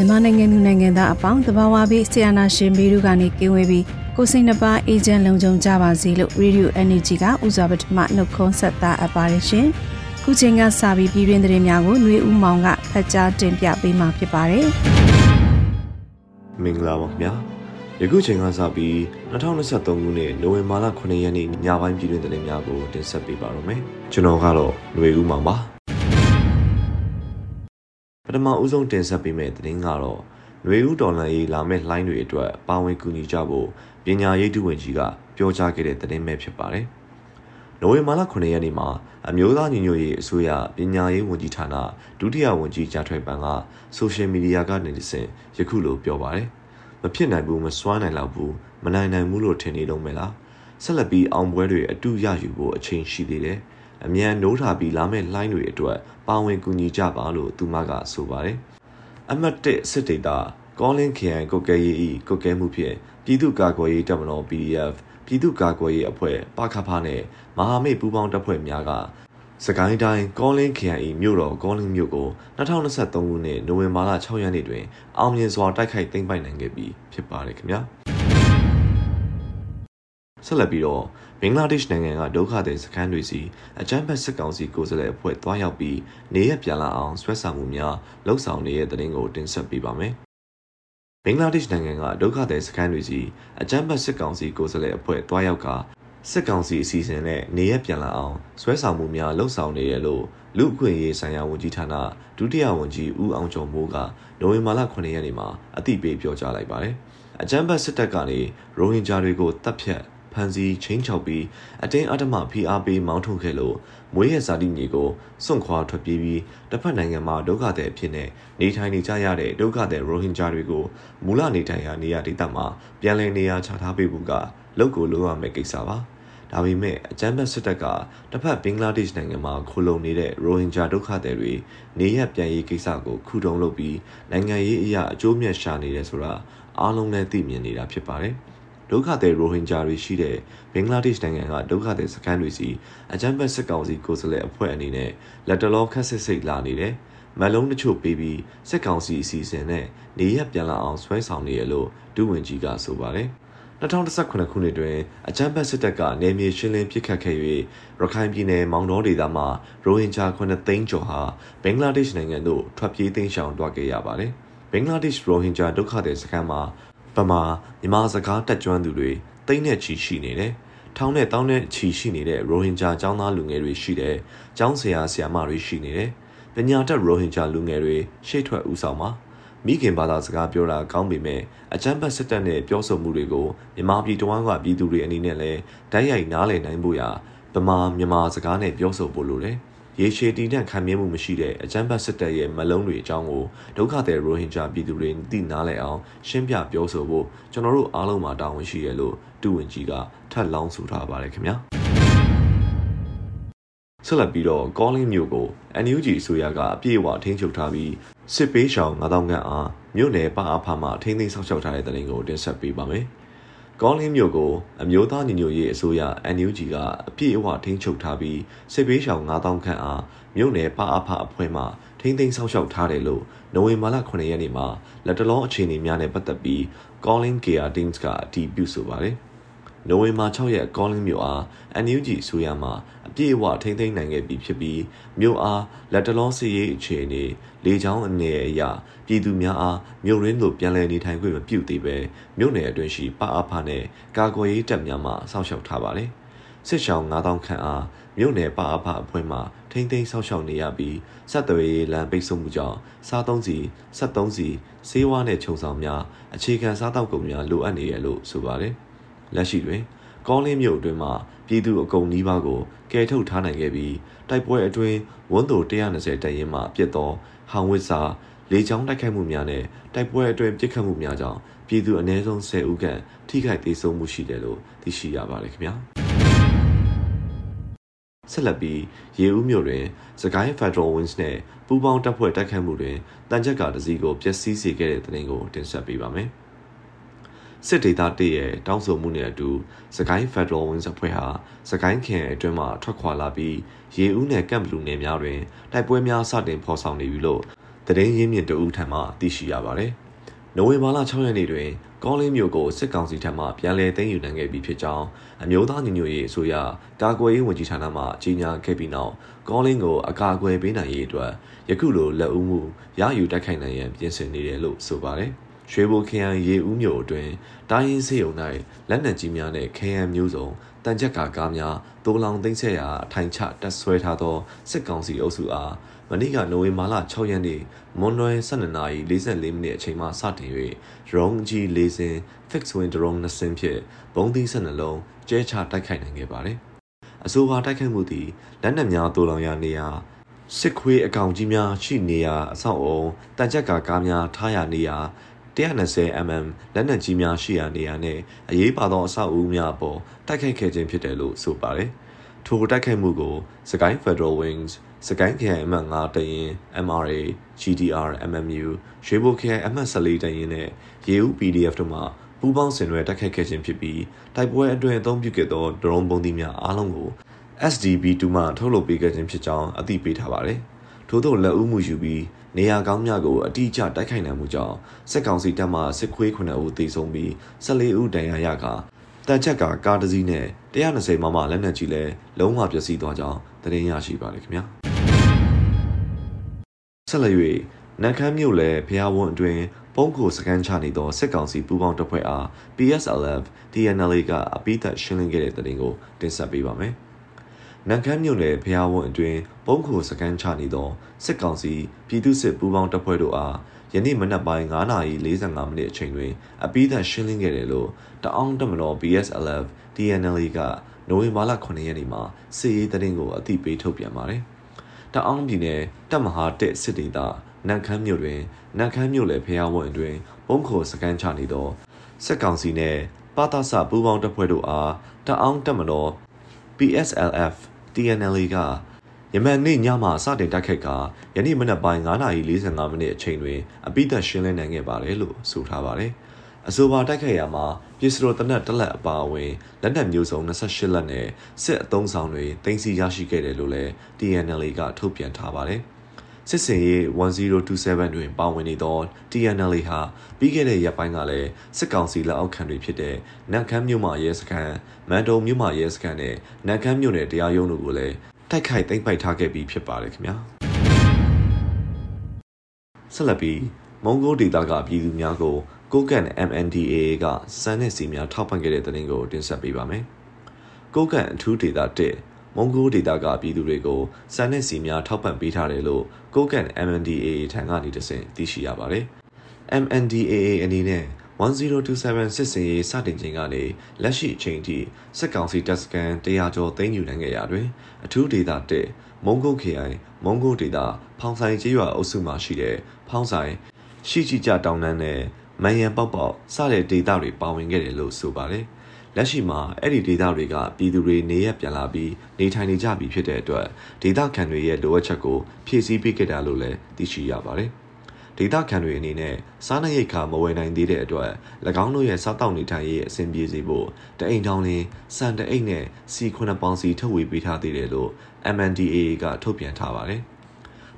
မြန်မာနိုင်ငံသူနိုင်ငံသားအပေါင်းတဘာဝပြီးဆီယနာရှင်ဘီတို့ကနေကင်းဝေးပြီးကိုစိတ်နှပါအေဂျင့်လုံခြုံကြပါစေလို့ Radio Energy ကဥစွာပထမနှုတ်ခွန်းဆက်တာအပ်ပါတယ်ရှင်။ခုချိန်ကစပြီးပြည်တွင်းသတင်းများကိုຫນွေဦးမောင်ကဖတ်ကြားတင်ပြပေးမှာဖြစ်ပါတယ်။မင်္ဂလာပါခင်ဗျာ။ယခုချိန်ကစပြီး2023ခုနှစ်နိုဝင်ဘာလ9ရက်နေ့ညပိုင်းပြည်တွင်းသတင်းများကိုတင်ဆက်ပေးပါရမယ်။ကျွန်တော်ကတော့ຫນွေဦးမောင်ပါ။ ထမဦးဆုံးတင်ဆက်ပေးမယ့်သတင်းကတော့ຫນွေဦးတော်လန်ရေးလာမယ့်လှိုင်းတွေအတွက်ပါဝင်ကူညီကြဖို့ပညာရေးဒုဝန်ကြီးကပြောကြားခဲ့တဲ့သတင်းပဲဖြစ်ပါတယ်။နိုဝင်ဘာလ9ရက်နေ့မှာအမျိုးသားညီညွတ်ရေးအစိုးရပညာရေးဝန်ကြီးဌာနဒုတိယဝန်ကြီးကြားထွေပန်ကဆိုရှယ်မီဒီယာကနေတဆင့်ယခုလိုပြောပါတယ်။မဖြစ်နိုင်ဘူးမစွမ်းနိုင်တော့ဘူးမနိုင်နိုင်ဘူးလို့ထင်နေတော့မယ်လား။ဆက်လက်ပြီးအောင်ပွဲတွေအတူရယူဖို့အချိန်ရှိသေးတယ်။ အမြန်နိုးထားပြီးလာမယ့်လှိုင်းတွေအတွက်ပါဝင်ကူညီကြပါလို့သူမကဆိုပါတယ်။အမတ်1စစ်ဒေတာကောလင်းခရိုင်ကုတ်ကဲရေးဤကုတ်ကဲမှုဖြင့်ပြည်သူ့ကာကွယ်ရေးတပ်မတော် PDF ပြည်သူ့ကာကွယ်ရေးအဖွဲ့ပခဖနဲ့မဟာမိတ်ပူးပေါင်းတပ်ဖွဲ့များကစကိုင်းတိုင်းကောလင်းခရိုင်မြို့တော်ကောလင်းမြို့ကို2023ခုနှစ်နိုဝင်ဘာလ6ရက်နေ့တွင်အောင်မြင်စွာတိုက်ခိုက်သိမ်းပိုက်နိုင်ခဲ့ပြီးဖြစ်ပါတယ်ခင်ဗျာဆက်လက်ပြီးတော့ ဘင်္ဂလားဒေ့ရှ်နိုင်ငံကဒုက္ခသည်စခန်းတွေစီအကြမ်းဖက်စစ်ကောင်စီကိုယ်စားလှယ်အဖွဲ့တွားရောက်ပြီးနေရပြန်လာအောင်ဆွဲဆောင်မှုများလှုပ်ဆောင်နေတဲ့တဲ့တင်ကိုတင်ဆက်ပေးပါမယ်။ဘင်္ဂလားဒေ့ရှ်နိုင်ငံကဒုက္ခသည်စခန်းတွေစီအကြမ်းဖက်စစ်ကောင်စီကိုယ်စားလှယ်အဖွဲ့တွားရောက်ကစစ်ကောင်စီအစီအစဉ်နဲ့နေရပြန်လာအောင်ဆွဲဆောင်မှုများလှုပ်ဆောင်နေရလို့လူ့အခွင့်အရေးဆိုင်ရာဝန်ကြီးဌာနဒုတိယဝန်ကြီးဦးအောင်ကျော်မိုးကနိုဝင်ဘာလ9ရက်နေ့မှာအသိပေးပြောကြားလိုက်ပါတယ်။အကြမ်းဖက်စစ်တပ်ကနေရိုဟင်ဂျာတွေကိုတပ်ဖြတ် ဖမ်းဆီးချင်းချောက်ပြီးအတင်းအဓမ္မဖိအားပေးမောင်းထုတ်ခဲ့လို့မွေးရဇာတိမြေကိုစွန့်ခွာထွက်ပြေးပြီးတစ်ဖက်နိုင်ငံမှာဒုက္ခသည်အဖြစ်နဲ့နေထိုင်နေကြရတဲ့ဒုက္ခသည်ရိုဟင်ဂျာတွေကိုမူလနေထိုင်ရာနေရာဒေသမှာပြန်လည်နေရာချထားပေးဖို့ကလုပ်ကိုလုပ်ရမယ့်ကိစ္စပါဒါပေမဲ့အကြမ်းဖက်စစ်တပ်ကတစ်ဖက်ဘင်္ဂလားဒေ့ရှ်နိုင်ငံမှာခိုလုံနေတဲ့ရိုဟင်ဂျာဒုက္ခသည်တွေနေရပြန်ရေးကိစ္စကိုခုတုံလုပ်ပြီးနိုင်ငံရေးအရာအကျိုးမြတ်ရှာနေတယ်ဆိုတာအားလုံးလည်းသိမြင်နေတာဖြစ်ပါတယ်။ ဒုက္ခသည်ရိုဟင်ဂျာတွေရှိတဲ့ဘင်္ဂလားဒေ့ရှ်နိုင်ငံကဒုက္ခသည်စခန်းတွေစီအကြမ်းဖက်စစ်ကောင်စီကိုယ်စားလှယ်အဖွဲ့အနေနဲ့လက်တလောခက်ဆစ်စိတ်လာနေတယ်။မလုံးတချို့ပေးပြီးစစ်ကောင်စီအစီအစဉ်နဲ့နေရပြန်လာအောင်ဆွဲဆောင်နေရလို့ဒုဝန်ကြီးကဆိုပါတယ်။2018ခုနှစ်တွင်အကြမ်းဖက်စစ်တပ်ကနေမြေရှင်းလင်းပစ်ခတ်ခဲ့၍ရခိုင်ပြည်နယ်မောင်တော်ဒေသမှာရိုဟင်ဂျာ9သိန်းကျော်ဟာဘင်္ဂလားဒေ့ရှ်နိုင်ငံသို့ထွက်ပြေးသိမ်းရှောင်သွားခဲ့ရပါတယ်။ဘင်္ဂလားဒေ့ရှ်ရိုဟင်ဂျာဒုက္ခသည်စခန်းမှာ ဗမာမြန်မာစကားတက်ကျွမ်းသူတွေတိတ်နဲ့ချီရှိနေတယ်။ထောင်နဲ့တောင်းနဲ့ချီရှိနေတဲ့ရိုဟင်ဂျာចောင်းသားလူငယ်တွေရှိတယ်။ចောင်းဆရာဆရာမတွေရှိနေတယ်။ပညာတတ်ရိုဟင်ဂျာလူငယ်တွေရှေ့ထွက်ဦးဆောင်ပါ။မိခင်ဘာသာစကားပြောတာကောင်းပေမဲ့အကြမ်းဖက်စစ်တပ်နဲ့ပြောဆိုမှုတွေကိုမြန်မာပြည်တဝန်းကပြည်သူတွေအနေနဲ့လည်းဓာတ်ရိုက်နားလည်နိုင်ဖို့ရာဗမာမြန်မာစကားနဲ့ပြောဆိုဖို့လိုတယ်။ ရေရှည်တည်တဲ့ခံမြဲမှုမရှိတဲ့အကြမ်းဖက်စစ်တပ်ရဲ့မလုံးတွေအကြောင်းကိုဒုက္ခသည်ရိုဟင်ဂျာပြည်သူတွေသိနားလည်အောင်ရှင်းပြပြောဆိုဖို့ကျွန်တော်တို့အားလုံးမှာတာဝန်ရှိရလို့တူဝင်ကြီးကထပ်လောင်းဆိုထားပါတယ်ခင်ဗျာဆက်လက်ပြီးတော့ calling မျိုးကို NUG အစိုးရကအပြည့်အဝထိန်းချုပ်ထားပြီးစစ်ပေးရှောင်9000ခန့်အားမြို့နယ်ပအားဖမှထိန်းသိမ်းဆောက်ရှောက်ထားတဲ့တဲ့ရင်ကိုတင်ဆက်ပေးပါမယ်။ ကောလင်းမြို့ကိုအမျိုးသားညီညွတ်ရေးအစိုးရ NUG ကအပြည့်အဝထိန်းချုပ်ထားပြီးစစ်ပေးရှောင်9000ခန့်အားမြို့နယ်ပအဖအဖွဲ့မှထိန်းသိမ်းဆောက်ရှောက်ထားတယ်လို့နိုဝင်ဘာလ9ရက်နေ့မှာလက်တလောအခြေအနေများနဲ့ပတ်သက်ပြီး Calling Care Teams ကအတည်ပြုဆိုပါတယ်။ နိုဝင်ဘာ6ရက်ကောလင်းမြို့အား NUG ဆိုရမှာအပြည့်အဝထိမ့်သိမ်းနိုင်ခဲ့ပြီဖြစ်ပြီးမြို့အားလက်တလုံးစီရေးအခြေအနေလေကြောင်းအနေအရပြည်သူများအားမြို့ရင်းသို့ပြန်လည်နေထိုင်ခွင့်မပြုသေးပဲမြို့နယ်အတွင်းရှိပအဖနဲ့ကာကွယ်ရေးတပ်များမှစောင့်ရှောက်ထားပါတယ်စစ်ရှောင်း9000ခန့်အားမြို့နယ်ပအဖအဖွဲ့မှထိမ့်သိမ်းစောင့်ရှောက်နေရပြီးဆက်သွယ်ရေးလမ်းပိတ်ဆို့မှုကြောင့်စားသုံးစီဆက်သုံးစီဆေးဝါးနဲ့ခြုံဆောင်များအခြေခံစားတောက်ကုန်များလိုအပ်နေရလို့ဆိုပါတယ် လက်ရှိတွင် ကောင်းလင်းမြို့အတွင်းမှာပြည်သူအကုံနီးပါးကိုကယ်ထုတ်ထားနိုင်ခဲ့ပြီးတိုက်ပွဲအတွင်းဝန်းသို120တပ်ရင်းမှပြစ်သောဟောင်ဝစ်စာလေကြောင်းတိုက်ခိုက်မှုများနဲ့တိုက်ပွဲအတွင်းပစ်ခတ်မှုများကြောင့်ပြည်သူအ ਨੇ ဆုံး10ဦးခန့်ထိခိုက်ဒေဆုံးမှုရှိတယ်လို့သိရှိရပါတယ်ခင်ဗျာဆက်လက်ပြီးရေဦးမြို့တွင်စကိုင်း Federal Wings နဲ့ပူးပေါင်းတပ်ဖွဲ့တိုက်ခိုက်မှုတွင်တန်ကြပ်ကာတစည်းကိုပျက်စီးစေခဲ့တဲ့တဲ့တင်ကိုတင်ဆက်ပေးပါမယ်။ စစ်ဒေသတည့်ရဲ့တောင်းဆိုမှုနဲ့အတူစကိုင်း Federal Wings အဖွဲ့ဟာစကိုင်းခင်အတွင်းမှာထွက်ခွာလာပြီးရေဦးနယ်ကမ်ဘလူနယ်များတွင်တိုက်ပွဲများစတင်ဖော်ဆောင်နေပြီလို့သတင်းရင်းမြစ်တအူးထံမှသိရှိရပါတယ်။နိုဝင်ဘာလ6ရက်နေ့တွင်ကောလင်းမြို့ကိုစစ်ကောင်စီထံမှပြန်လည်သိမ်းယူနိုင်ခဲ့ပြီဖြစ်ကြောင်းအမျိုးသားညီညွတ်ရေးအစိုးရကာကွယ်ရေးဝန်ကြီးဌာနမှကြေညာခဲ့ပြီးနောက်ကောလင်းကိုအကာအကွယ်ပေးနိုင်ရေးအတွက်ယခုလိုလက်ဦးမှုရယူတိုက်ခိုက်နိုင်ရန်ပြင်ဆင်နေတယ်လို့ဆိုပါတယ်။ ရွှေဘိုခရိုင်ရေဦးမြို့အတွင်းတိုင်းရင်းစေုံ၌လက်နက်ကြီးများနဲ့ခရမ်းမျိုးစုံတန်ချက်ကာကားများတိုးလောင်သိမ်းဆက်ရာအထိုင်ချတက်ဆွဲထားသောစစ်ကောင်စီအုပ်စုအားမနေ့ကနိုဝင်ဘာလ6ရက်နေ့မွန်နွယ်12:44မိနစ်အချိန်မှစတင်၍ရုံးကြီး၄စင်း fix wing drone 2စင်းဖြင့်ဘုံသီး12လုံးကျဲချတိုက်ခိုက်နိုင်ခဲ့ပါတယ်။အဆိုပါတိုက်ခိုက်မှုသည်လက်နက်များတိုးလောင်ရာနေရာစစ်ခွေးအကောင်ကြီးများရှိနေရာအဆောက်အုံတန်ချက်ကာကားများထားရာနေရာ 120mm လက်နက်ကြီးများရှိရာနေရာနဲ့အရေးပါသောအဆောက်အဦများအပေါ်တိုက်ခိုက်ခဲ့ခြင်းဖြစ်တယ်လို့ဆိုပါတယ်။ထိုတိုက်ခိုက်မှုကိုစကိုင်း Federal Wings စကိုင်းခရိုင်အမှတ်9တရင် MRA GDR MMU ရွှေဘိုခရိုင်အမှတ်14တရင်နဲ့ရေဦး PDF တို့မှပူးပေါင်းဆင်နွှဲတိုက်ခိုက်ခဲ့ခြင်းဖြစ်ပြီးတိုက်ပွဲအတွင်းအသုံးပြုခဲ့သော drone ပုံသီးများအားလုံးကို SDB2 မှထုတ်လုပ်ပေးခဲ့ခြင်းဖြစ်ကြောင်းအသိပေးထားပါတယ်။ထို့သောလက်ဦးမှုယူပြီး နေရာကောင်းများကိုအတိအကျတိုက်ခိုက်နိုင်မှုကြောင့်စစ်ကောင်စီတပ်မှစစ်ခွေး9ဦးသေဆုံးပြီး14ဦးဒဏ်ရာရကာတန်ချက်ကကားတစ်စီးနဲ့120မမလက်နက်ကြီးလည်းလုံးဝပျက်စီးသွားကြောင်းသတင်းရရှိပါတယ်ခင်ဗျာဆက်လက်၍နတ်ခမ်းမြို့နယ်ဖျားဝန်းအတွင်းပုံကိုစကန်ချနေသောစစ်ကောင်စီပူးပေါင်းတပ်ဖွဲ့အား PSLF TNLA ကအပိသက်ရှင်းလင်းခဲ့တဲ့တဲ့တင်ကိုတင်ဆက်ပေးပါမယ်။ နန်ခမ်းမြို့နယ်ဖျားဝန်းအတွင်းပုံခုစကန်ချနေသောစစ်ကောင်စီပြည်သူ့စစ်ပူးပေါင်းတပ်ဖွဲ့တို့အားယနေ့မနက်ပိုင်း9:45မိနစ်အချိန်တွင်အပိသက်ရှင်းလင်းခဲ့တယ်လို့တအောင်းတမတော် BSLF DNLA ကနိုဝင်ဘာလ9ရက်နေ့မှာစစ်ရေးသတင်းကိုအသိပေးထုတ်ပြန်ပါတယ်။တအောင်းပြည်နယ်တပ်မဟာတက်စစ်ဒေသနန်ခမ်းမြို့တွင်နန်ခမ်းမြို့နယ်ဖျားဝန်းအတွင်းပုံခုစကန်ချနေသောစစ်ကောင်စီနှင့်ပါတာဆပူးပေါင်းတပ်ဖွဲ့တို့အားတအောင်းတပ်မတော် PSLF TNLA ကယမန်နေ့ညမှစတင်တိုက်ခိုက်ကယနေ့မနက်ပိုင်း9:45မိနစ်အချိန်တွင်အပိသက်ရှင်းလင်းနိုင်ခဲ့ပါတယ်လို့ဆိုထားပါတယ်။အဆိုပါတိုက်ခိုက်ရာမှာပြည်စရိုတနက်တလက်အပါအဝင်လက်နက်မျိုးစုံ28လက်နဲ့စစ်အုံဆောင်တွေတင်စီရရှိခဲ့တယ်လို့လည်း TNLA ကထုတ်ပြန်ထားပါတယ်။ စစ်စင်ရေး1027တွင်ပါဝင်နေသော TNLA ဟာပြီးခဲ့တဲ့ရက်ပိုင်းကလည်းစစ်ကောင်စီလက်အောက်ခံတွေဖြစ်တဲ့နန်ခမ်းမြို့မှရဲစခန်းမန်တုံမြို့မှရဲစခန်းနဲ့နန်ခမ်းမြို့နယ်တရားရုံးတို့ကိုလည်းတိုက်ခိုက်သိမ်းပိုက်ထားခဲ့ပြီးဖြစ်ပါတယ်ခင်ဗျာဆက်လက်ပြီးမုံဂိုဒေတာကပြည်သူများကိုကိုကန် MNDAA ကစမ်းတဲ့စီများထောက်ပံ့ခဲ့တဲ့သတင်းကိုတင်ဆက်ပေးပါမယ်ကိုကန်အထူးဒေတာ1 မုံဂိုဒေတာကပြည်သူတွေကိုစမ်းတဲ့စီများထောက်ပံ့ပေးထားတယ်လို့ကိုကန် MNDAA ထံကနေတဆင့်သိရှိရပါတယ် MNDAA အနေနဲ့1027စစ်စင်ရေးစတင်ချိန်ကနေလက်ရှိအချိန်ထိစစ်ကောင်စီတပ်စခန်း100ကျော်သိမ်းယူနိုင်ခဲ့ရာတွင်အထူးဒေသ1မုံကုတ်ခရိုင်မုံကုတ်ဒေသဖောင်ဆိုင်ကျေးရွာအုပ်စုမှာရှိတဲ့ဖောင်ဆိုင်ရှိကြည်ကြတောင်တန်းနဲ့မန်ရန်ပေါက်ပေါက်စတဲ့ဒေသတွေပါဝင်ခဲ့တယ်လို့ဆိုပါတယ် လက်ရှိမှာအဲ့ဒီဒေသတွေကပြည်သူတွေနေရပြန်လာပြီးနေထိုင်နေကြပြီဖြစ်တဲ့အတွက်ဒေသခံတွေရဲ့လိုအပ်ချက်ကိုဖြည့်ဆည်းပေးခဲ့တာလို့လည်းသိရှိရပါတယ်။ဒေသခံတွေအနေနဲ့စားနပ်ရိက္ခာမဝယ်နိုင်သေးတဲ့အတွက်၎င်းတို့ရဲ့စားတောက်နေထိုင်ရေးအဆင်ပြေစေဖို့တအိမ်တောင်လင်းစံတအိတ်နဲ့စီ9ပေါင်စီထုတ်ဝေပေးထားသေးတယ်လို့ MNDAA ကထုတ်ပြန်ထားပါတယ်။ပ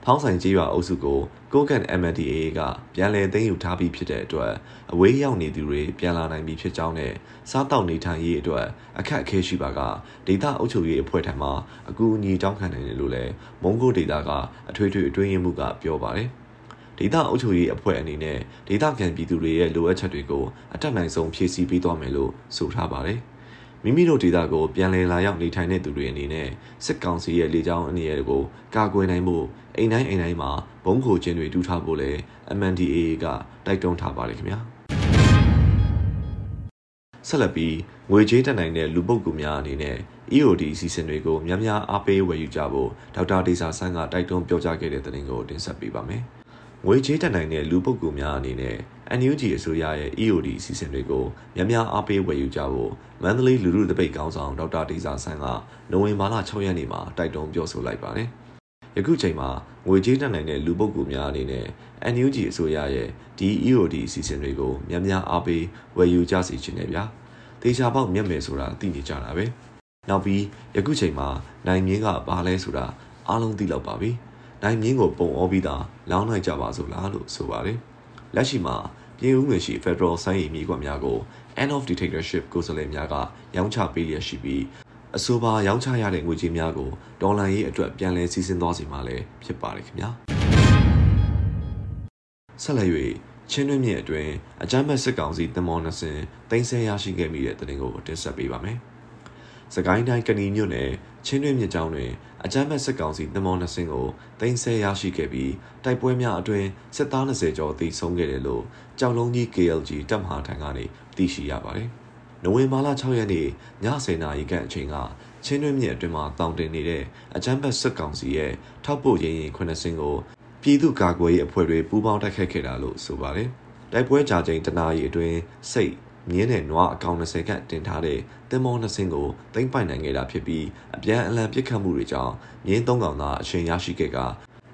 ဖောင်းဆိုင်ကြီးရွာအုပ်စုကိုကိုကန် MNDAA ကပြန်လည်သိမ်းယူထားပြီးဖြစ်တဲ့အတွက်အဝေးရောက်နေသူတွေပြန်လာနိုင်ပြီဖြစ်ကြောင်းနဲ့စားတောက်နေထိုင်ရေးအတွက်အခက်အခဲရှိပါကဒေသအုပ်ချုပ်ရေးအဖွဲ့ထံမှအကူအညီတောင်းခံနိုင်တယ်လို့လည်းမုံကိုဒေသကအထွေထွေအတွင်းရေးမှူးကပြောပါတယ်ဒေသအုပ်ချုပ်ရေးအဖွဲ့အနေနဲ့ဒေသခံပြည်သူတွေရဲ့လိုအပ်ချက်တွေကိုအတက်နိုင်ဆုံးဖြည့်ဆည်းပေးသွားမယ်လို့ဆိုထားပါတယ်။ မိမိတို့ဒေသကိုပြန်လည်လာရောက်နေထိုင်တဲ့သူတွေအနေနဲ့စစ်ကောင်စီရဲ့လေကြောင်းအနေအကိုကာကွယ်နိုင်ဖို့အိမ်တိုင်းအိမ်တိုင်းမှာဘုံခိုခြင်းတွေတူထားဖို့လည်း MNDAA ကတိုက်တွန်းထားပါတယ်ခင်ဗျာဆက်လက်ပြီးငွေကြေးတက်နိုင်တဲ့လူပုဂ္ဂိုလ်များအနေနဲ့ EOD အစီအစဉ်တွေကိုများများအားပေးဝယ်ယူကြဖို့ဒေါက်တာဒေစာဆန်းကတိုက်တွန်းပြောကြားခဲ့တဲ့သတင်းကိုတင်ဆက်ပေးပါမယ်။ ငွေကြေးတက်နိုင်တဲ့လူပုဂ္ဂိုလ်များအနေနဲ့ NUG အစိုးရရဲ့ EOD အစီအစဉ်တွေကိုများများအားပေးဝယ်ယူကြဖို့မန္တလေးလူလူတပိတ်ကောင်းဆောင်ဒေါက်တာတေဇာဆန်းကနိုဝင်ဘာလ6ရက်နေ့မှာတိုက်တွန်းပြောဆိုလိုက်ပါတယ်။ယခုချိန်မှာငွေကြေးတက်နိုင်တဲ့လူပုဂ္ဂိုလ်များအနေနဲ့ NUG အစိုးရရဲ့ဒီ EOD အစီအစဉ်တွေကိုများများအားပေးဝယ်ယူကြစီခြင်းနဲ့ဗျာ။တေချာပေါက်မျက်မယ်ဆိုတာသိနေကြတာပဲ။နောက်ပြီးယခုချိန်မှာနိုင်မြင့်ကဘာလဲဆိုတာအားလုံးသိလောက်ပါပြီ။ နိုင်မြင့်ကိုပုံအောပြီးသားလောင်းလိုက်ကြပါစို့လားလို့ဆိုပါတယ်။လက်ရှိမှာပြည်ဦးငွေရှိ Federal ဆိုင်ရည်မြေကွက်များကို End of Dictatorship ကိုယ်စားလှယ်များကရောင်းချပေးလျက်ရှိပြီးအဆိုပါရောင်းချရတဲ့ငွေကြေးများကိုဒေါ်လာရေးအတွက်ပြန်လည်စီစဉ်သွားစီမှာလည်းဖြစ်ပါတယ်ခင်ဗျာ။ဆက်လက်၍ချင်းတွင်းမြစ်အတွင်းအကြမ်းဖက်စစ်ကောင်စီတမောနှစင်တင်ဆက်ရရှိခဲ့မိတဲ့တဲ့တင်ကိုတင်ဆက်ပေးပါမယ်။ စကိုင်းတိုင်းကဏီမြို့နယ်ချင်းတွင်းမြစ်ကြောင်းတွင်အကြမ်းဖက်စစ်ကောင်စီတမောနှစင်းကိုတင်ဆက်ရရှိခဲ့ပြီးတိုက်ပွဲများအတွင်းစစ်သား20ကျော်သေဆုံးခဲ့တယ်လို့ကြောက်လုံးကြီး KLG တပ်မဟာထံကနေသိရှိရပါတယ်။နိုဝင်ဘာလ6ရက်နေ့ည10:00နာရီခန့်အချိန်ကချင်းတွင်းမြစ်အတွင်းမှာတောင်တင်နေတဲ့အကြမ်းဖက်စစ်ကောင်စီရဲ့ထောက်ပို့ရင်းရင်ခုနှစ်စင်းကိုပြည်သူ့ကာကွယ်ရေးအဖွဲ့တွေပူးပေါင်းတိုက်ခတ်ခဲ့တာလို့ဆိုပါတယ်။တိုက်ပွဲကြာချိန်တနာရီအတွင်းစိတ် မြင်းနဲ့နွားအကောင်20ခန့်တင်ထားတဲ့တင်မောနှစ်စင်းကိုသိမ်းပိုက်နိုင်ခဲ့တာဖြစ်ပြီးအပြန်အလှန်ပစ်ခတ်မှုတွေကြောင့်မြင်းသုံးကောင်သာအရှင်ရရှိခဲ့က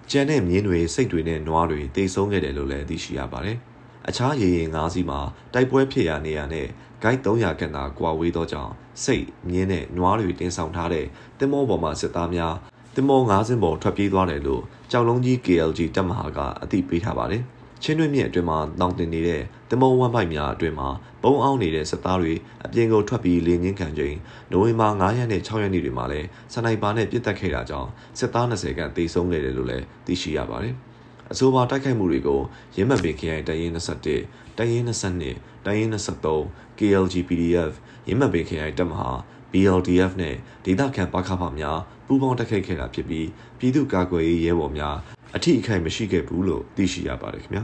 ကျန်တဲ့မြင်းတွေစိတ်တွေနဲ့နွားတွေတိတ်ဆုံးခဲ့တယ်လို့လည်းသိရှိရပါတယ်။အခြားရေရင်၅စီးမှာတိုက်ပွဲဖြစ်ရာနေရာနဲ့ဂိုက်300ခန့်သာကွာဝေးသောကြောင့်စိတ်မြင်းနဲ့နွားတွေတင်ဆောင်ထားတဲ့တင်မောပေါ်မှာစစ်သားများတင်မော၅စင်းပေါ်ထွက်ပြေးသွားတယ်လို့ကြောက်လုံးကြီး KLG တပ်မဟာကအသိပေးထားပါတယ်။ ချင်းတွင်းမြစ်အတွင်းမှာတောင်တင်နေတဲ့တမုံဝမ်းပိုက်များအတွင်းမှာပုံအောင်နေတဲ့စစ်သားတွေအပြင်ကိုထွက်ပြီးလေငင်းခံချိန်နိုဝင်ဘာ9ရက်နဲ့6ရက်နေ့တွေမှာလည်းစနိုက်ပါနဲ့ပစ်တက်ခဲ့တာကြောင့်စစ်သား20ခန့်သေဆုံးခဲ့တယ်လို့လည်းသိရှိရပါတယ်။အဆိုပါတိုက်ခိုက်မှုတွေကိုရင်းမှတ်ပင်ခရိုင်တရင်21တရင်22တရင်23 KLG PDF ရင်းမှတ်ပင်ခရိုင်တပ်မဟာ BLDF နဲ့ဒေသခံပခဖများပူးပေါင်းတိုက်ခိုက်ခဲ့တာဖြစ်ပြီးပြည်သူ့ကာကွယ်ရေးရဲဘော်များ အထိအခိုက်မရှိခဲ့ဘူးလို့သိရှိရပါတယ်ခင်ဗျာ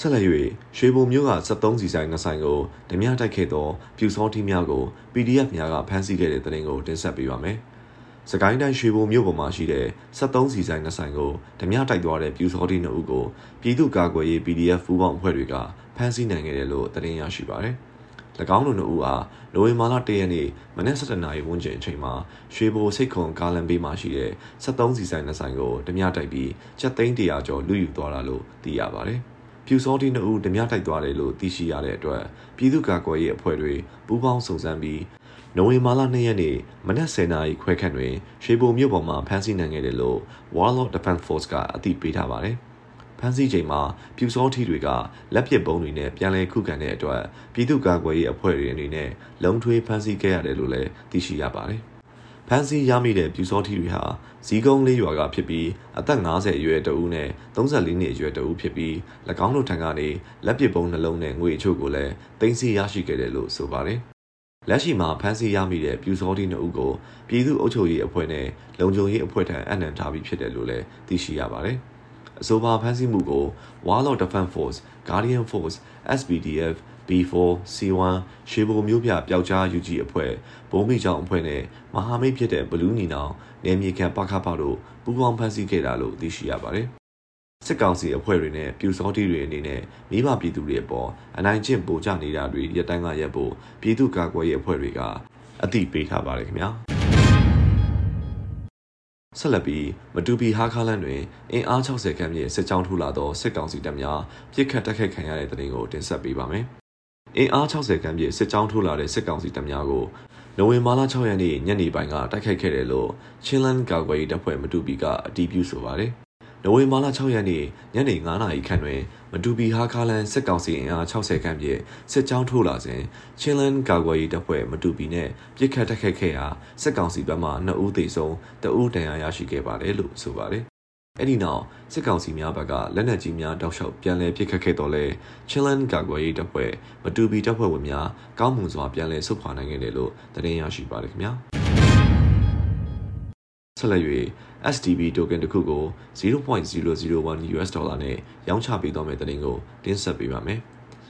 ဆက်လက်၍ရွှေဘုံမျိုးက73စီဆိုင်နှစ်ဆိုင်ကိုဓမြတိုက်ခဲ့သောပြူစောထီးများကို PDF များကဖမ်းဆီးခဲ့တဲ့တဲ့တင်ကိုတင်ဆက်ပေးပါမယ်။စကိုင်းတိုင်းရွှေဘုံမြို့ပေါ်မှာရှိတဲ့73စီဆိုင်နှစ်ဆိုင်ကိုဓမြတိုက်သွားတဲ့ပြူစောထီးနှစ်ဦးကိုပြည်သူ့ကာကွယ်ရေး PDF ပူးပေါင်းအဖွဲ့တွေကဖမ်းဆီးနိုင်ခဲ့တယ်လို့တင်ရရှိပါတယ်။၎ င်းတို့နှစ်ဦးအားနိုဝင်ဘာလ၁ရက်နေ့မနက်7:00နာရီဝန်းကျင်အချိန်မှာရွှေဘိုစိတ်ခွန်ကားလန်ဘေးမှာရှိတဲ့73စီဆိုင်နှစ်ဆိုင်ကိုဓမြတိုက်ပြီးချက်သိန်း100ကျော်လူယူသွားတာလို့သိရပါတယ်။ပြူစောတီနှစ်ဦးဓမြတိုက်သွားတယ်လို့သိရှိရတဲ့အတွက်ပြည်သူ့ကာကွယ်ရေးအဖွဲ့တွေပူးပေါင်းစုံစမ်းပြီးနိုဝင်ဘာလ2ရက်နေ့မနက်10:00နာရီခွဲခန့်တွင်ရွှေဘိုမြို့ပေါ်မှာဖမ်းဆီးနိုင်ခဲ့တယ်လို့ Warlord Defense Force ကအသိပေးထားပါတယ်။ဖ မ်းဆီးချိန်မှာပြူစောထီတွေကလက်ပစ်ပုံးတွေနဲ့ပြန်လည်ခုခံတဲ့အတွက်ပြည်သူ့ကာကွယ်ရေးအဖွဲ့တွေအနေနဲ့လုံထွေးဖမ်းဆီးခဲ့ရတယ်လို့လည်းသိရှိရပါတယ်။ဖမ်းဆီးရမိတဲ့ပြူစောထီတွေဟာဇီကုန်းလေးရွာကဖြစ်ပြီးအသက်50အရွယ်တဦးနဲ့34နှစ်အရွယ်တဦးဖြစ်ပြီး၎င်းတို့ထံကနေလက်ပစ်ပုံးနှလုံးနဲ့ငွေအချို့ကိုလည်းတင်စီရရှိခဲ့တယ်လို့ဆိုပါတယ်။လက်ရှိမှာဖမ်းဆီးရမိတဲ့ပြူစောတီနှစ်ဦးကိုပြည်သူ့အုပ်ချုပ်ရေးအဖွဲ့နဲ့လုံခြုံရေးအဖွဲ့ထံအနှံထားပြီးဖြစ်တယ်လို့လည်းသိရှိရပါတယ်။ အဆိုပါဖမ်းဆီးမှုကို Warlord Defense Force, Guardian Force, SPDF, B4, C1 ရှေဘိုမျိုးပြပျောက်ကြား UG အဖွဲ့ဘုံမိချောင်းအဖွဲ့နဲ့မဟာမိတ်ဖြစ်တဲ့ဘလူးနီနောင်နေမြေခံပခဖတို့ပူးပေါင်းဖမ်းဆီးခဲ့တာလို့သိရှိရပါတယ်။စစ်ကောင်စီအဖွဲ့တွေနဲ့ပြူစောတိတွေအနေနဲ့မိဘပြည်သူတွေအပေါ်အနိုင်ကျင့်ပိုကြနေတာတွေရပ်တန်းကရပ်ဖို့ပြည်သူ့ကာကွယ်ရေးအဖွဲ့တွေကအသိပေးထားပါတယ်ခင်ဗျာ။ ဆက်လက်ပြီးမတူပီဟာခါလန်တွင်အင်အား60ခန်းမြင့်စစ်ကြောင်းထူလာသောစစ်ကောင်စီတပ်များပြစ်ခတ်တိုက်ခိုက်ခံရတဲ့တဲ့တင်ကိုတင်ဆက်ပေးပါမယ်။အင်အား60ခန်းမြင့်စစ်ကြောင်းထူလာတဲ့စစ်ကောင်စီတပ်များကိုနိုဝင်ဘာလ6ရက်နေ့ညနေပိုင်းကတိုက်ခိုက်ခဲ့တယ်လို့ချင်းလန်ကာကွယ်ရေးတပ်ဖွဲ့မတူပီကအတည်ပြုဆိုပါတယ်။ နိုဝင်ဘာလ6ရက်နေ့ညနေ9နာရီခန့်တွင်မတူပီဟာခါလန်စစ်ကောင်စီအင်အား60ခန့်ဖြင့်စစ်ကြောင်းထိုးလာစဉ်ချင်းလန်ကာကွယ်ရေးတပ်ဖွဲ့မတူပီနဲ့ပြစ်ခတ်တိုက်ခိုက်ခဲ့ရာစစ်ကောင်စီဘက်မှ2ဦးသေဆုံး2ဦးဒဏ်ရာရရှိခဲ့ပါတယ်လို့ဆိုပါတယ်အဲ့ဒီနောက်စစ်ကောင်စီများဘက်ကလက်နက်ကြီးများတောက်လျှောက်ပြန်လည်ပစ်ခတ်ခဲ့တော့လဲချီလန်ကာကွယ်ရေးတပ်ဖွဲ့မတူပီတပ်ဖွဲ့ဝင်များကောင်းမွန်စွာပြန်လည်ဆုတ်ခွာနိုင်ခဲ့တယ်လို့သတင်းရရှိပါတယ်ခင်ဗျာ ဆက်လက်၍ SDB token တစ်ခုကို0.001 US ဒေါ်လာနဲ့ရောင်းချပေးသွားမယ့်တဲ့တင်ကိုတင်ဆက်ပေးပါမယ်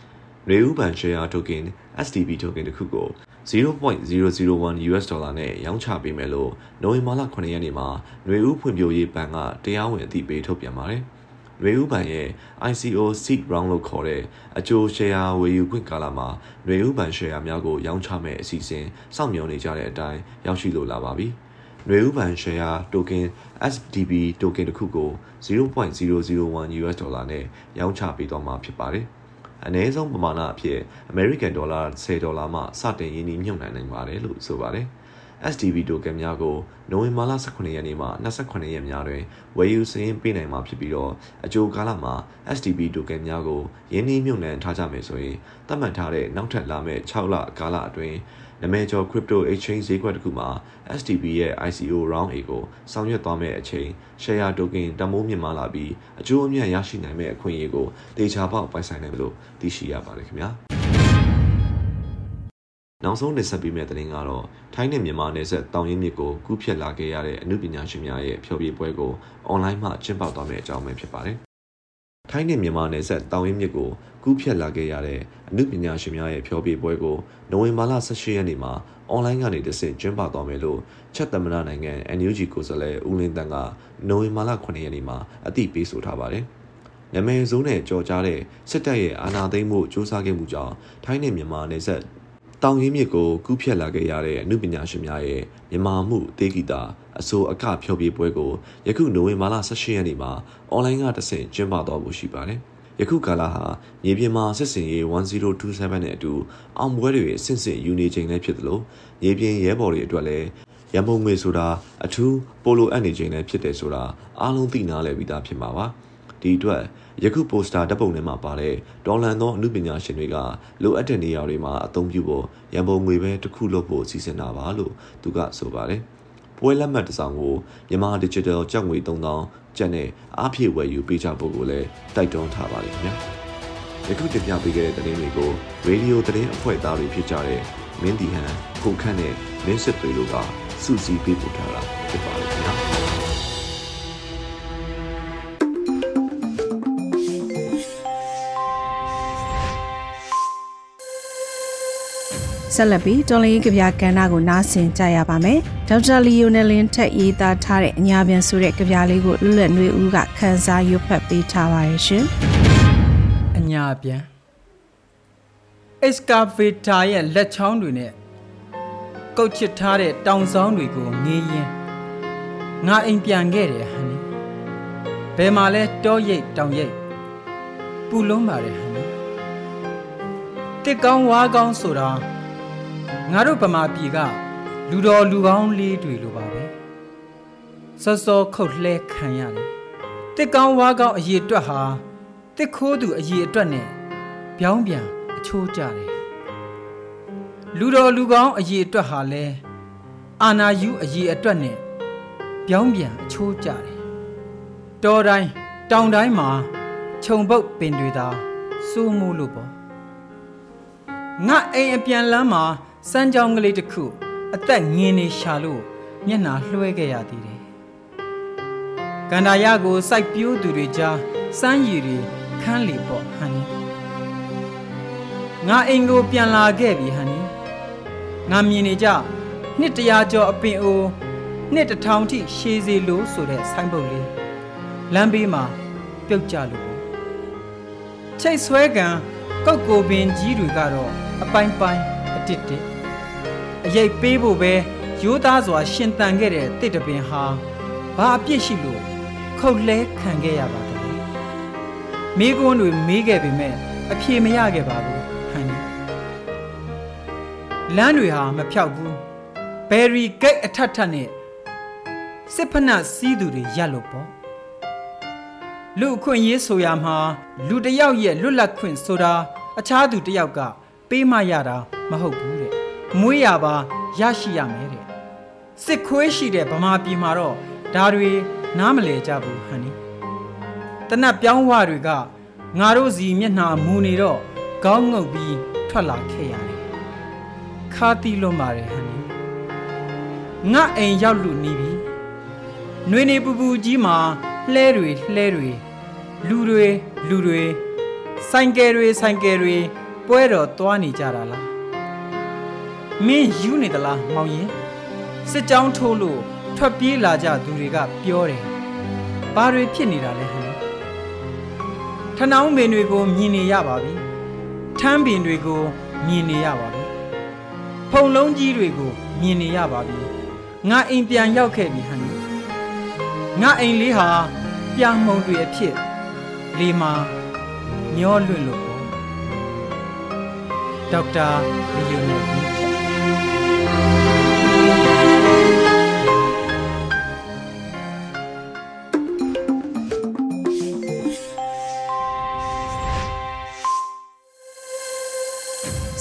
။ရေဥပန် share token SDB token တစ်ခုကို0.001 US ဒေါ်လာနဲ့ရောင်းချပေးမယ်လို့နိုဝင်ဘာလ9ရက်နေ့မှာရေဥဖွံ့ဖြိုးရေးဘဏ်ကတရားဝင်အသိပေးထုတ်ပြန်ပါတယ်။ရေဥပန်ရဲ့ ICO seed round လို့ခေါ်တဲ့အကျိုး share ဝယ်ယူခွင့်ကာလမှာရေဥပန် share များကိုရောင်းချမဲ့အစီအစဉ်စောင့်မျှော်နေကြတဲ့အတိုင်းရောက်ရှိလိုလာပါပြီ။ ຫນွေဦးဘဏ် share token SDB token တစ်ခုကို0.001 US ဒေါ်လာနဲ့ရောင်းချပေးသွားမှာဖြစ်ပါတယ်။အနည်းဆုံးပမာဏအဖြစ် American Dollar 10ဒေါ်လာမှစတင်ရင်းနှီးမြှုပ်နှံနိုင်ပါတယ်လို့ဆိုပါတယ်။ SDB token များကိုနိုဝင်ဘာလ18ရက်နေ့မှ28ရက်များတွင်ဝယ်ယူစင်းပေးနိုင်မှာဖြစ်ပြီးတော့အကြိုကာလမှာ SDB token များကိုရင်းနှီးမြှုပ်နှံထားကြမယ်ဆိုရင်သတ်မှတ်ထားတဲ့နောက်ထပ်လာမယ့်6လကာလအတွင်း နာမည်ကျော် crypto exchange ဈေးကွက်တစ်ခုမှာ STB ရဲ့ ICO round A ကိုဆောင်ရွက်သွားမယ့်အချိန် share token တမိုးမြင့်မားလာပြီးအကျိုးအမြတ်ရရှိနိုင်မယ့်အခွင့်အရေးကိုတေချာပေါက်ပိုင်ဆိုင်နိုင်လို့သိရှိရပါတယ်ခင်ဗျာနောက်ဆုံးတင်ဆက်ပေးမယ့်သတင်းကတော့ထိုင်းနဲ့မြန်မာနယ်စပ်တောင်ရင်မြစ်ကိုကူးဖြတ်လာခဲ့ရတဲ့အမှုပညာရှင်များရဲ့ဖျော်ဖြေပွဲကိုအွန်လိုင်းမှာကျင်းပသွားမယ့်အကြောင်းပဲဖြစ်ပါတယ်။ ထိုင်းနဲ့မြန်မာနယ်စပ်တောင်ရင်မြစ်ကိုကူးဖြတ်လာခဲ့ရတဲ့အမှုပညာရှင်များရဲ့ဖျော်ဖြေပွဲကိုနိုဝင်ဘာလ18ရက်နေ့မှာအွန်လိုင်းကနေတစ်ဆင့်ကျင်းပသွားမယ်လို့ချက်သမနာနိုင်ငံ NUG ကိုယ်စားလှယ်ဦးလင်းတန်းကနိုဝင်ဘာလ9ရက်နေ့မှာအသိပေးဆိုထားပါတယ်။နာမည်ဆိုးနဲ့ကြော်ကြားတဲ့စစ်တပ်ရဲ့အာဏာသိမ်းမှုစ조사ခဲ့မှုကြောင့်ထိုင်းနဲ့မြန်မာနယ်စပ် တောင်ရင်းမြစ်ကိုကူးဖြတ်လာခဲ့ရတဲ့အမှုပညာရှင်များရဲ့မြန်မာမှုတေဂီတာအစိုးအကဖျော်ဖြေပွဲကိုယခုနိုဝင်ဘာလ18ရက်နေ့မှာအွန်လိုင်းကတဆင့်ကျင်းပသွားဖို့ရှိပါတယ်။ယခုကာလဟာမြေပြင်မှာစစ်စင်ရေး1027နဲ့အတူအောင်ပွဲတွေဆင့်ဆင့်ယူနေချိန်လည်းဖြစ်သလိုမြေပြင်ရဲဘော်တွေအတွက်လည်းရန်ပုံငွေဆိုတာအထူးပိုလိုအပ်နေချိန်လည်းဖြစ်တယ်ဆိုတာအားလုံးသိနာလည်ပြီးသားဖြစ်မှာပါ ဒီအတွက်ယခုပိုစတာဓာတ်ပုံထဲမှာပါတဲ့ဒေါ်လန်သောအမှုပညာရှင်တွေကလိုအပ်တဲ့နေရာတွေမှာအသုံးပြုဖို့ရန်ပုံငွေပဲတစ်ခုလုပ်ဖို့စီစဉ်တာပါလို့သူကဆိုပါတယ်ပွဲလက်မှတ်တစ်စောင်ကိုမြန်မာ Digital ကြောက်ငွေ3000ကျန်တဲ့အားဖြည့်ဝယ်ယူပေးကြဖို့ကိုလည်းတိုက်တွန်းထားပါလိမ့်မယ်။ယခုတင်ပြပေးခဲ့တဲ့သတင်းတွေကိုရေဒီယိုသတင်းအဖွဲ့သားတွေဖြစ်ကြတဲ့မင်းတီဟန်၊ခုခန့်နဲ့မင်းစစ်တွေတို့ကစူးစီးပေးပို့ထားတာဖြစ်ပါလိမ့်မယ်။ ဆက်လက်ပြီးတော်လင်းကဗျာကဏ္ဍကိုနားဆင်ကြရပါမယ်။ဒေါက်တာလီယိုနယ်လင်ထက်ရေးသားထားတဲ့အညာပြန်ဆိုတဲ့ကဗျာလေးကိုလွတ်လပ်နှွေဦးကခန်းစားရွတ်ဖတ်ပေးထားပါရဲ့ရှင်။အညာပြန် excavator ရဲ့လက်ချောင်းတွေနဲ့ကုတ်ချစ်ထားတဲ့တောင်ဆောင်တွေကိုငေးရင်ငါအိမ်ပြန်ခဲ့တယ်ဟန်နီဘယ်မှာလဲတောရိပ်တောင်ရိပ်ပူလုံးပါတယ်ဟန်နီတစ်ကောင်းဝါးကောင်းဆိုတာ ငါတို့ဗမာပြည်ကလူတော်လူကောင်းလေးတွေလိုပါပဲစောစောခုတ်လှဲခံရတယ်တစ်ကောင်းဝါးကောင်းအရေးအတွက်ဟာတစ်ခိုးသူအရေးအတွက်နဲ့ပြောင်းပြန်အချိုးကြတယ်လူတော်လူကောင်းအရေးအတွက်ဟာလဲအာနာယူအရေးအတွက်နဲ့ပြောင်းပြန်အချိုးကြတယ်တော်တိုင်းတောင်တိုင်းမှာခြုံပုတ်ပင်တွေသာစိုးမိုးလို့ပေါ့ငါအိမ်အပြန်လမ်းမှာ စမ်းကြောင်းကလေးတစ်ခု အသက်ငင်းနေရှာလို့မျက်နာလွှဲခဲ့ရသေးတယ်။ကန္တာရကိုစိုက်ပြိုးသူတွေကြားစမ်းရည်တွေခန်းလေပေါ့ဟန်နီ။ငါအိမ်ကိုပြန်လာခဲ့ပြီဟန်နီ။ငါမြင်နေကြနှစ်တရာကျော်အပင်အိုးနှစ်တထောင်ထိရှည်စီလို့ဆိုတဲ့ဆိုင်းပုတ်လေးလမ်းဘေးမှာပြုတ်ကြလို့ချိတ်ဆွဲကံကောက်ကိုပင်ကြီးတွေကတော့အပိုင်းပိုင်းအတစ်တစ် အရေးပေးဖို့ပဲရိုးသားစွာ ရှင်တန်ခဲ့တဲ့တစ်တပင်ဟာဘာအပြစ်ရှိလို့ခုတ်လဲခံခဲ့ရပါသလဲမိကွန်းတွေမေးခဲ့ပေမဲ့အဖြေမရခဲ့ပါဘူးဟန်နီလမ်းတွေဟာမဖြောက်ဘူးဘယ်ရီဂိတ်အထက်ထက်နဲ့စစ်ဖက်နှက်စီးသူတွေရက်လို့ပေါ့လူအခွင့်ရေးဆိုရမှာလူတစ်ယောက်ရဲ့လွတ်လပ်ခွင့်ဆိုတာအခြားသူတစ်ယောက်ကပေးမရတာမဟုတ်ဘူးတဲ့ မွေးရပါရရှိရမယ်တဲ့စစ်ခွေးရှိတဲ့ဗမာပြည်မှာတော့ဒါတွေနားမလဲကြဘူးဟန်နီတနတ်ပြောင်းဝတွေကငါတို့စီမျက်နှာမူနေတော့ခေါင်းငုပ်ပြီးထွက်လာခဲ့ရတယ်ခါတီလွန်ပါတယ်ဟန်နီငါအိမ်ရောက်လူနေပြီຫນွေနေပူပူကြီးမှာလှဲတွေလှဲတွေလူတွေလူတွေဆိုင်ကယ်တွေဆိုင်ကယ်တွေပွဲတော်သွားနေကြတာလား မင်းယူနေသလားမောင်ရင်စစ်ကြောင်းထိုးလို့ထွက်ပြေးလာကြသူတွေကပြောတယ်ဘာတွေဖြစ်နေတာလဲဟန်ထနောင်းပင်တွေကိုမြင်နေရပါပြီထမ်းပင်တွေကိုမြင်နေရပါပြီဖုံလုံးကြီးတွေကိုမြင်နေရပါပြီငါအိမ်ပြန်ရောက်ခဲ့ပြီဟန်ငါအိမ်လေးဟာပြာမှုံတွေအဖြစ်လေမာမျောလွင့်လို့ပေါ့ဒေါက်တာလီယိုနယ်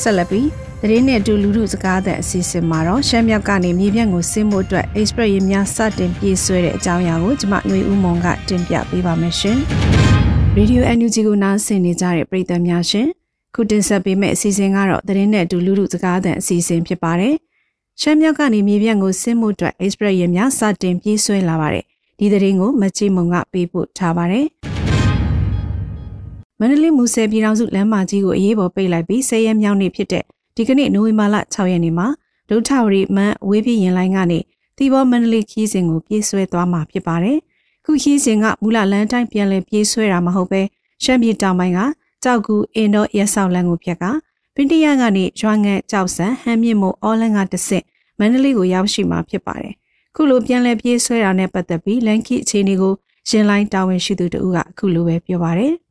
ဆက်လက်ပြီးသတင်းနဲ့အတူလူမှုစကားတဲ့အစီအစဉ်မှာတော့ရှမ်းမြောက်ကနေမြေပြန့်ကိုဆင်းဖို့အတွက် Express ရင်းများစတင်ပြေးဆွဲတဲ့အကြောင်းအရာကိုကျွန်မຫນွေဦးမုံကတင်ပြပေးပါမယ်ရှင်။ Radio NUG ကိုနားဆင်နေကြတဲ့ပရိသတ်များရှင်ခုတင်ဆက်ပေးမယ့်အစီအစဉ်ကတော့သတင်းနဲ့အတူလူမှုစကားတဲ့အစီအစဉ်ဖြစ်ပါတယ်။ရှမ်းမြောက်ကနေမြေပြန့်ကိုဆင်းဖို့အတွက် Express ရင်းများစတင်ပြေးဆွဲလာပါတယ်။ဒီသတင်းကိုမချိမုံကပေးပို့ထားပါတယ်။မ န္တလေးမူဆယ်ပြည်ထောင်စုလမ်းမကြီးကိုအရေးပေါ်ပိတ်လိုက်ပြီး၁၀ရက်မြောက်နေ့ဖြစ်တဲ့ဒီကနေ့နိုဝင်ဘာလ6ရက်နေ့မှာဒုထဝရီမန်ဝေးပြင်းရင်လိုင်းကနေတီဘောမန္တလေးခီးစဉ်ကိုပြေးဆွဲသွားမှာဖြစ်ပါတယ်။ခုခီးစဉ်ကမူလလမ်းတိုင်းပြန်လည်ပြေးဆွဲတာမဟုတ်ပဲရှမ်းပြည်တောင်ပိုင်းကကြောက်ကူအင်ဒိုရက်ဆောက်လမ်းကိုဖြတ်ကပင်တရကနေရွာငန့်ကြောက်ဆန်ဟမ်းမြင့်မို့အော်လန်ကတဆင့်မန္တလေးကိုရောက်ရှိမှာဖြစ်ပါတယ်။ခုလိုပြန်လည်ပြေးဆွဲတာနဲ့ပတ်သက်ပြီးလန်ခီအခြေအနေကိုရင်လိုင်းတာဝန်ရှိသူတဦးကအခုလိုပဲပြောပါတယ်။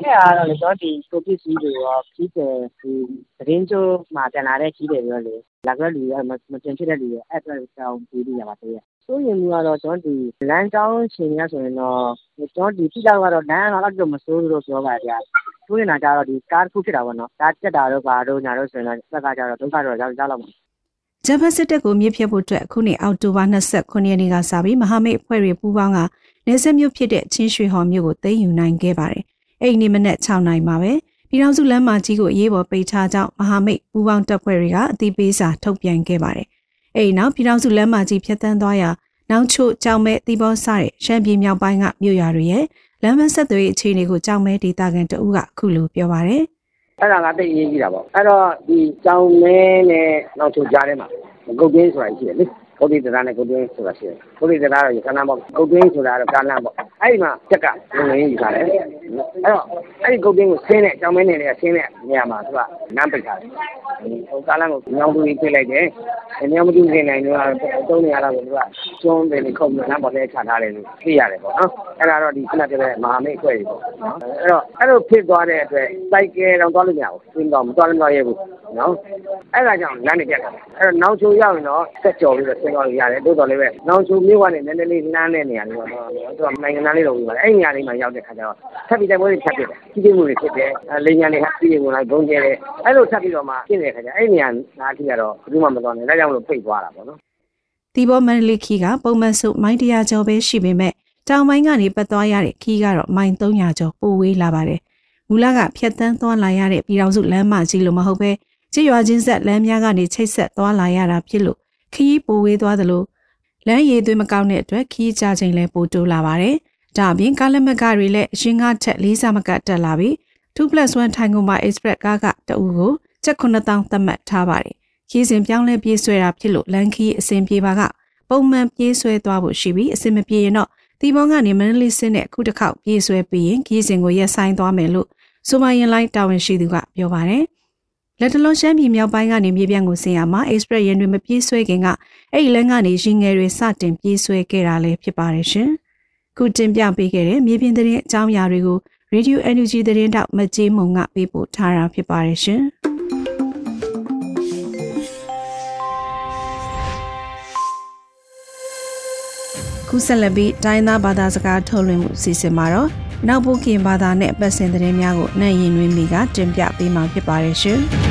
အဲ့ဒါတော့လေကျွန်တော် ဒီ ကိုပစ္စည်းတွေရောကြီးတယ်ဒီသတင်းကျိုးမှာ ပြန်လာတဲ့ကြီးတယ်ပြောလေ လာကြလူရမတင်ဖြစ်တဲ့လူရအဲ့အတွက်ကြောင်းပြီးပြီးရပါသေးတယ်ဆိုရင်မျိုးကတော့ ကျွန်တော်ဒီလမ်းကြောင်းရှင်ရဆိုရင်တော့ ကျွန်တော်ဒီပြလောက်ကတော့ လမ်းကတော့တော့မစိုးဘူးလို့ ပြောပါဗျာသူနေတာကြတော့ ဒီကားတစ်ခုဖြစ်တာပေါ့နော် ကားတက်တာတော့ဘာတော့ညာတော့ဆိုရင်တော့သက်ကကြတော့ ဒုက္ခတော့ ရောက်ရောက်လာမှာဂျပန်စစ်တပ်ကိုမြစ်ဖြတ်ဖို့အတွက် အခုနှစ် အောက်တိုဘာ29ရက်နေ့ကစပြီး မဟာမိတ်အဖွဲ့တွေ ပူးပေါင်းကနေဆက်မြို့ဖြစ်တဲ့ ချင်းရွှေဟော်မြို့ကို သိမ်းယူနိုင်ခဲ့ပါတယ် အဲ့ဒီနေ့မနက်6နာရီမှာပဲပြည်ထောင်စုလမ်းမကြီးကိုအရေးပေါ်ပိတ်ထားကြောင်းမဟာမိတ်ပူးပေါင်းတပ်ဖွဲ့တွေကအသိပေးစာထုတ်ပြန်ခဲ့ပါတယ်။အဲ့ဒီနောက်ပြည်ထောင်စုလမ်းမကြီးဖြတ်တန်းသွားရာနောက်ချို့ကြောင်မဲတီဘောစတဲ့ရှမ်းပြည်မြောက်ပိုင်းကမြို့ရွာတွေရဲ့လမ်းမဆက်သွယ်အခြေအနေကိုကြောင်မဲဒေတာကန်တဦးကအခုလိုပြောပါတယ်။အဲ့ဒါကတိတ်အရေးကြီးတာပေါ့။အဲ့တော့ဒီကြောင်မဲနဲ့နောက်ချို့ကြားထဲမှာဂုတ်ကင်းဆိုတာရှိတယ်လေ။ကုတ်တိတရားနဲ့ကုတ်တွင်းဆိုတာရှိတယ် ကုတ်တိတရားတော့ရခဏပေါ့ကုတ်တွင်းဆိုတာတော့ကာလပေါ့အဲ့ဒီမှာချက်ကလုံငင်းယူထားတယ်အဲ့တော့အဲ့ဒီကုတ်တွင်းကိုဆင်းတဲ့အကြောင်းမင်းနေတဲ့ဆင်းတဲ့နေရာမှာသူကနမ်းပိတ်ထားတယ်ဟိုကာလကိုညောင်းတူကြီးပြလိုက်တယ်ညောင်းမတူနေနိုင်တော့တုံးနေရတာကိုသူကကျွန်းတယ်ခုတ်ပြီးနမ်းပေါ်ထဲချထားတယ်လို့သိရတယ်ပေါ့နော်အဲ့ဒါတော့ဒီခုနကပြောတဲ့မဟာမိတ်အဖွဲ့တွေပေါ့နော်အဲ့တော့အဲ့လိုဖြစ်သွားတဲ့အတွက်စိုက်ကယ်တော့သွားလို့မရဘူးသင်တော့မသွားလို့မရဘူးနော်အဲ့ဒါကြောင့်လမ်းနေပြတ်တာအဲ့တော့နောက်ချိုးရောက်ရင်တော့ဆက်ကြော်ပြီးတော့ဆင်းသွားလို့ရတယ်တိုးတော်လေးပဲနောက်ချိုးမြို့ကနေနည်းနည်းလေးနှမ်းတဲ့နေရာလေးပေါ့နော်သူကနိုင်ငံသားလေးတော့ပြီးပါအဲ့ဒီနေရာလေးမှာရောက်တဲ့ခါကျတော့ထပ်ပြီးတိုက်ပွဲတွေဖြတ်ပြတယ်ကြီးကြီးမှုတွေဖြစ်တယ်လိန်ညာတွေဟာပြည်ဝင်လာဂုံကျဲတယ်အဲ့လိုထပ်ပြီးတော့မှဖြစ်နေတဲ့ခါကျအဲ့ဒီနေရာနားထိကတော့ဘယ်သူမှမသွားနဲ့ဒါကြောင့်မလို့ပိတ်သွားတာပေါ့နော်ဒီဘောမန်လီခီကပုံမှန်စုမိုင်းတရာကျော်ပဲရှိပေမဲ့တောင်ပိုင်းကနေပတ်သွားရတဲ့ခီးကတော့မိုင်300ကျော်ပိုဝေးလာပါတယ်မူလကဖြတ်တန်းသွားလာရတဲ့ပြည်တော်စုလမ်းမကြီးလိုမဟုတ်ပဲချစ်ရွာချင်းဆက်လမ်းများကနေချိတ်ဆက်သွားလာရတာဖြစ်လို့ခရီးပိုဝေးသွားသလို လမ်းရည်သွေးမကောင်းတဲ့အတွက်ခရီးကြချိန်လည်းပိုတိုးလာပါတယ်။ဒါအပြင်ကားလက်မကတွေလည်းအရှင်ကထက်လေးစားမကတက်လာပြီး 2+1 ထိုင်ကုန်မှာ Express ကားကတအူကိုချက်9000သတ်မှတ်ထားပါတယ်။ခရီးစဉ်ပြောင်းလဲပြေးဆွဲတာဖြစ်လို့လမ်းခရီးအစဉ်ပြေပါကပုံမှန်ပြေးဆွဲသွားဖို့ရှိပြီးအစဉ်မပြေရင်တော့တီဘောကနေမန္တလေးဆင်းတဲ့အခုတစ်ခေါက်ပြေးဆွဲပြီးရင်ခရီးစဉ်ကိုရက်ဆိုင်သွားမယ်လို့ဆိုမရင်လိုက်တာဝန်ရှိသူကပြောပါတယ်။ လက်တလုံးရှမ်းပြည်မြောက်ပိုင်းကနေမြေပြန့်ကိုဆင်းရမှာ Express ရင်တွေမပြေးဆွဲခင်ကအဲ့ဒီလမ်းကနေရင်ငယ်တွေစတင်ပြေးဆွဲခဲ့တာလည်းဖြစ်ပါတယ်ရှင်။ခုတင်ပြပေးခဲ့တဲ့မြေပြင်သတင်းအကြောင်းအရာတွေကို Radio Energy သတင်းတောက်မကြေးမုံကပေးပို့ထားတာဖြစ်ပါတယ်ရှင်။ခုဆက်လက်ပြီးတိုင်းသားဘာသာစကားထုတ်လွှင့်မှုစီစဉ်မှာတော့နောက်ပုခင်ဘာသာနဲ့ပတ်စင်သတင်းများကိုနိုင်ရင်တွင်မိကတင်ပြပေးမှာဖြစ်ပါတယ်ရှင်။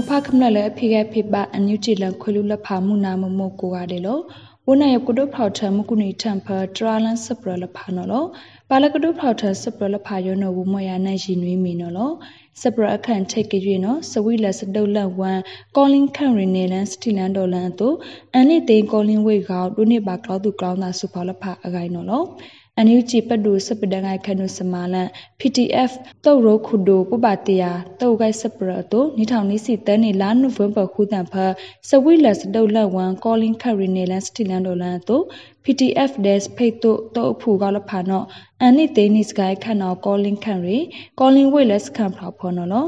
မူဖခမလလေဖိခဲ့ဖိပါအန်ယူတီလန်ခွလူလဖာမှုနာမမိုကိုရတယ်လို့ဝနရကုဒဖောက်ထမကုနီတမ်ဖာထရာလန်စပရလဖာနော်လို့ပါလကုဒဖောက်ထစပရလဖာယောနော်ဝမရနိုင်ရှင်နွေးမီနော်လို့စပရအခန့်ထိတ်ကြွေနော်စဝိလက်စတုတ်လက်ဝမ်ကောလင်းခန့်ရီနေလန်စတီလန်ဒေါ်လန်တို့အန်နိသိန်းကောလင်းဝေကောဒုနိပါကလောသူကောင်းသာစုဖော်လဖာအကိုင်နော်လို့ အန်ယူဂျီပဒူစပဒငိုင်ခနုစမာလန် PTF တုတ်ရိုခုဒိုပပတယာတုတ်ဂိုက်စပရတိုနိထောင်နိစီတန်းနေလာနိုဝင်ဘာခုတန်ဖစဝိလက်စတုတ်လက်ဝမ်ကောလင်းခရီနေလန်စတီလန်ဒိုလန်တို PTF des ဖိတ်တုတုတ်ဖူကလဖာနောအန်နိတေနိစကိုင်ခနောကောလင်းခရီကောလင်းဝိလက်စခံဖလာဖောနော်လော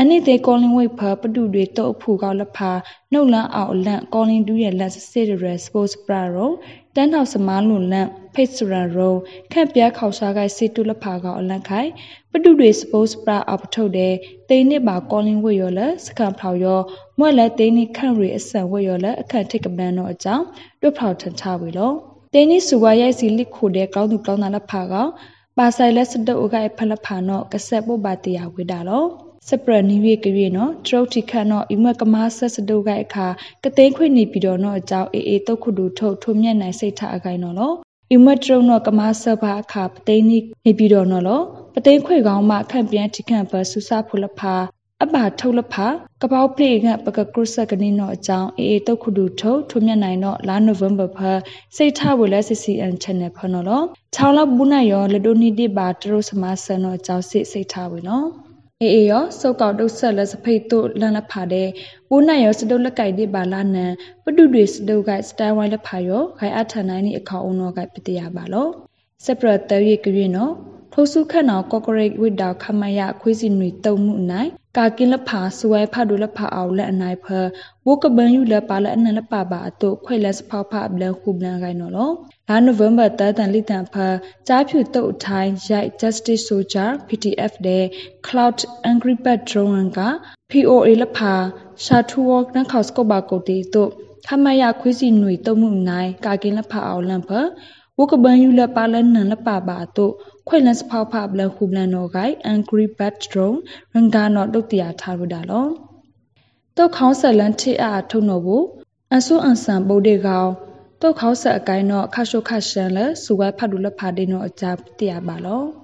အနိသေးကောလင်းဝိဖပတုတွေတုတ်ဖူကောက်လဖာနှုတ်လန်းအောင်လန့်ကောလင်းဒူးရဲ့လက်စစ်ရယ်စပို့စပရာရော တန်းထောက်စမားလွန်လန့်ဖိတ်စရန်ရောခန့်ပြားခေါရှားကိုက်စေတုလဖာကောအလန့်ခိုင်ပတုတွေစပို့စပရာအပထုတ်တဲ့တိန်နစ်ပါကောလင်းဝိရောလက်စကန်ဖောက်ရောမွက်လက်တိန်နစ်ခန့်ရီအဆန်ဝိရောလက်အခန့်ထိတ်ကပန်းတော့အကြောင်းတွတ်ဖောက်ထန်ချဝေလောတိန်နစ်စုဝါရိုက်စီလစ်ခိုတဲ့ကောင်းသူကောင်းသားလက်ဖာကောပါဆိုင်လက်စတုပ်အကိုက်ဖလဖာနော့ကဆက်ပုတ်ပါတရားဝေတာလော စပရနီဝေကရီနော်တရုတ်တီခတ်နော်ဤမကမဆက်စတုကအခါကသိန်းခွေနေပြီးတော့နော်အကြောင်းအေးအေးတုတ်ခုတူထုတ်ထုံမြက်နိုင်စိတ်ထအခိုင်နော်လောဤမတရုတ်နော်ကမဆက်ပါအခါပသိန်းနေပြီးတော့နော်လောပသိန်းခွေကောင်းမှခန့်ပြန်တိခန့်ဘဆူစာဖုလဖာအပါထုတ်လဖာကပောက်ပလေကပကကရုစကနီနော်အကြောင်းအေးအေးတုတ်ခုတူထုတ်ထုံမြက်နိုင်နော်လာနိုဝင်ဘာဖာစိတ်ထဝလဲ CCN channel ဖနော်လောချောင်းလောက်ဘူးနိုင်ရောလဒိုနီဒီပါတရုတ်စမဆန်နော်အကြောင်းစိတ်စိတ်ထဝေနော် အေအေရောစောက်ကောက်တုတ်ဆက်လက်စဖိတ်တို့လန်လဖာတဲ့ပိုးနိုင်ရောစတုတ်လက်ကိုက်ဒီပါလာနန်ပတုတွေစတုတ်ကစတိုင်ဝိုင်းလက်ဖာရောခိုင်အထန်နိုင်နီအခေါအုံတော့ကပတိရပါလောစပရတရကရင်နော် ထိုးစုခတ်နော်ကော့ကရိတ်ဝိတောက်ခမရခွေးစီနွေတုံမှုနိုင်ကာကင်းလဖာစဝဲဖတ်ဒုလဖာအောင်လက်အနိုင်ဖဝကဘန်ယူလပါလက်အနန်လပပါအတုခွေလက်စဖောက်ဖဘလန်ခုဘလန်ကိုင်နော်လောလာနိုဝင်ဘာတတန်လိတန်ဖကြားဖြူတုတ်ထိုင်းရိုက် Justice Soldier PTF တဲ့ Cloud Angry Bird Drone က POA လဖာရှာထူဝနခေါစကောဘာကိုတီတုခမရခွေးစီနွေတုံမှုနိုင်ကာကင်းလဖာအောင်လန်ဖ ဝကဘန်ယူလပါလက်နန်လပပါအတုခွေလန်စဖောက်ဖဘလန်ခုဘလန်နော်ဂိုင် Angry Bird Drone ရန်ဂါနော်တုတ်တရာထားရတာလောတုတ်ခေါင်းဆက်လန်ထိအားထုံနော်ဘူးအဆူအန်ဆန်ဗုဒ္ဓကောင်တုတ်ခေါဆက်အကိုင်းတော့ခါရှုခရှန်လဲစူဝဲဖတ်ဒူလဖာဒေနော်အကြတရားပါလော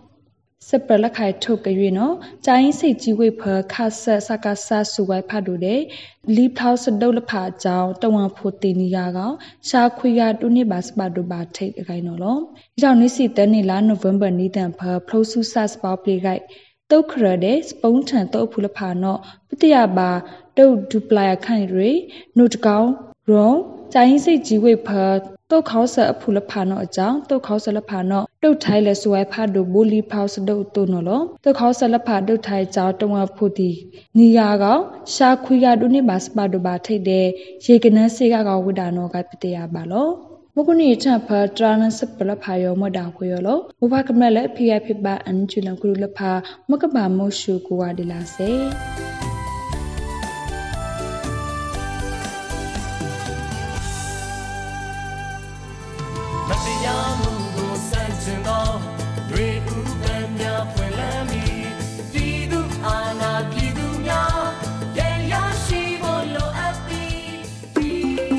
စပလက်ခိုင်ထုတ်ကြွေနော်ကျိုင်းစိတ်ကြီးဝိဖခါဆက်စကားဆာစူဝဲဖတ်ဒူတဲ့လီဖောက်စဒုလဖာအကြောင်းတဝန်ဖို့တင်နီယာကောင်ရှာခွေရတူနိဘာစပါဒူပါထိတ်အကိုင်းနော်လောဒီကြောင့်နိစီတန်နေလာနိုဝင်ဘာနီတန်ဖဖလိုဆူဆတ်စပေါပလီဂိုက်တုတ်ခရတဲ့စပုံးထန်တုတ်ဖူလဖာနော်ပတိယပါတုတ်ဒူပလာယခိုင်ရီနုတကောင်ရော ကျိုင်းစိတ်ကြီးဝိဖတုတ်ခေါဆအဖူလဖာနောအကြောင်းတုတ်ခေါဆလဖာနောတုတ်ထိုင်လဲဆွဲဖာဒိုဘူလီဖောက်စဒုတ်တုနော်လောတုတ်ခေါဆလဖာတုတ်ထိုင်ကြောင်းတဝဖူတီနီယာကောင်ရှာခွေရဒုနိဘာစပါဒိုဘာထိတ်တဲ့ရေကနန်းစေကကောင်ဝိဒါနောကပတိယပါလောမကုနီချဖာတရနစပလဖာယောမဒါခွေယောလောဘဘကမလဲဖိယဖိပါအန်ချူလန်ကုလဖာမကဘာမိုရှုကိုဝါဒီလာစေ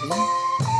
ပြီ။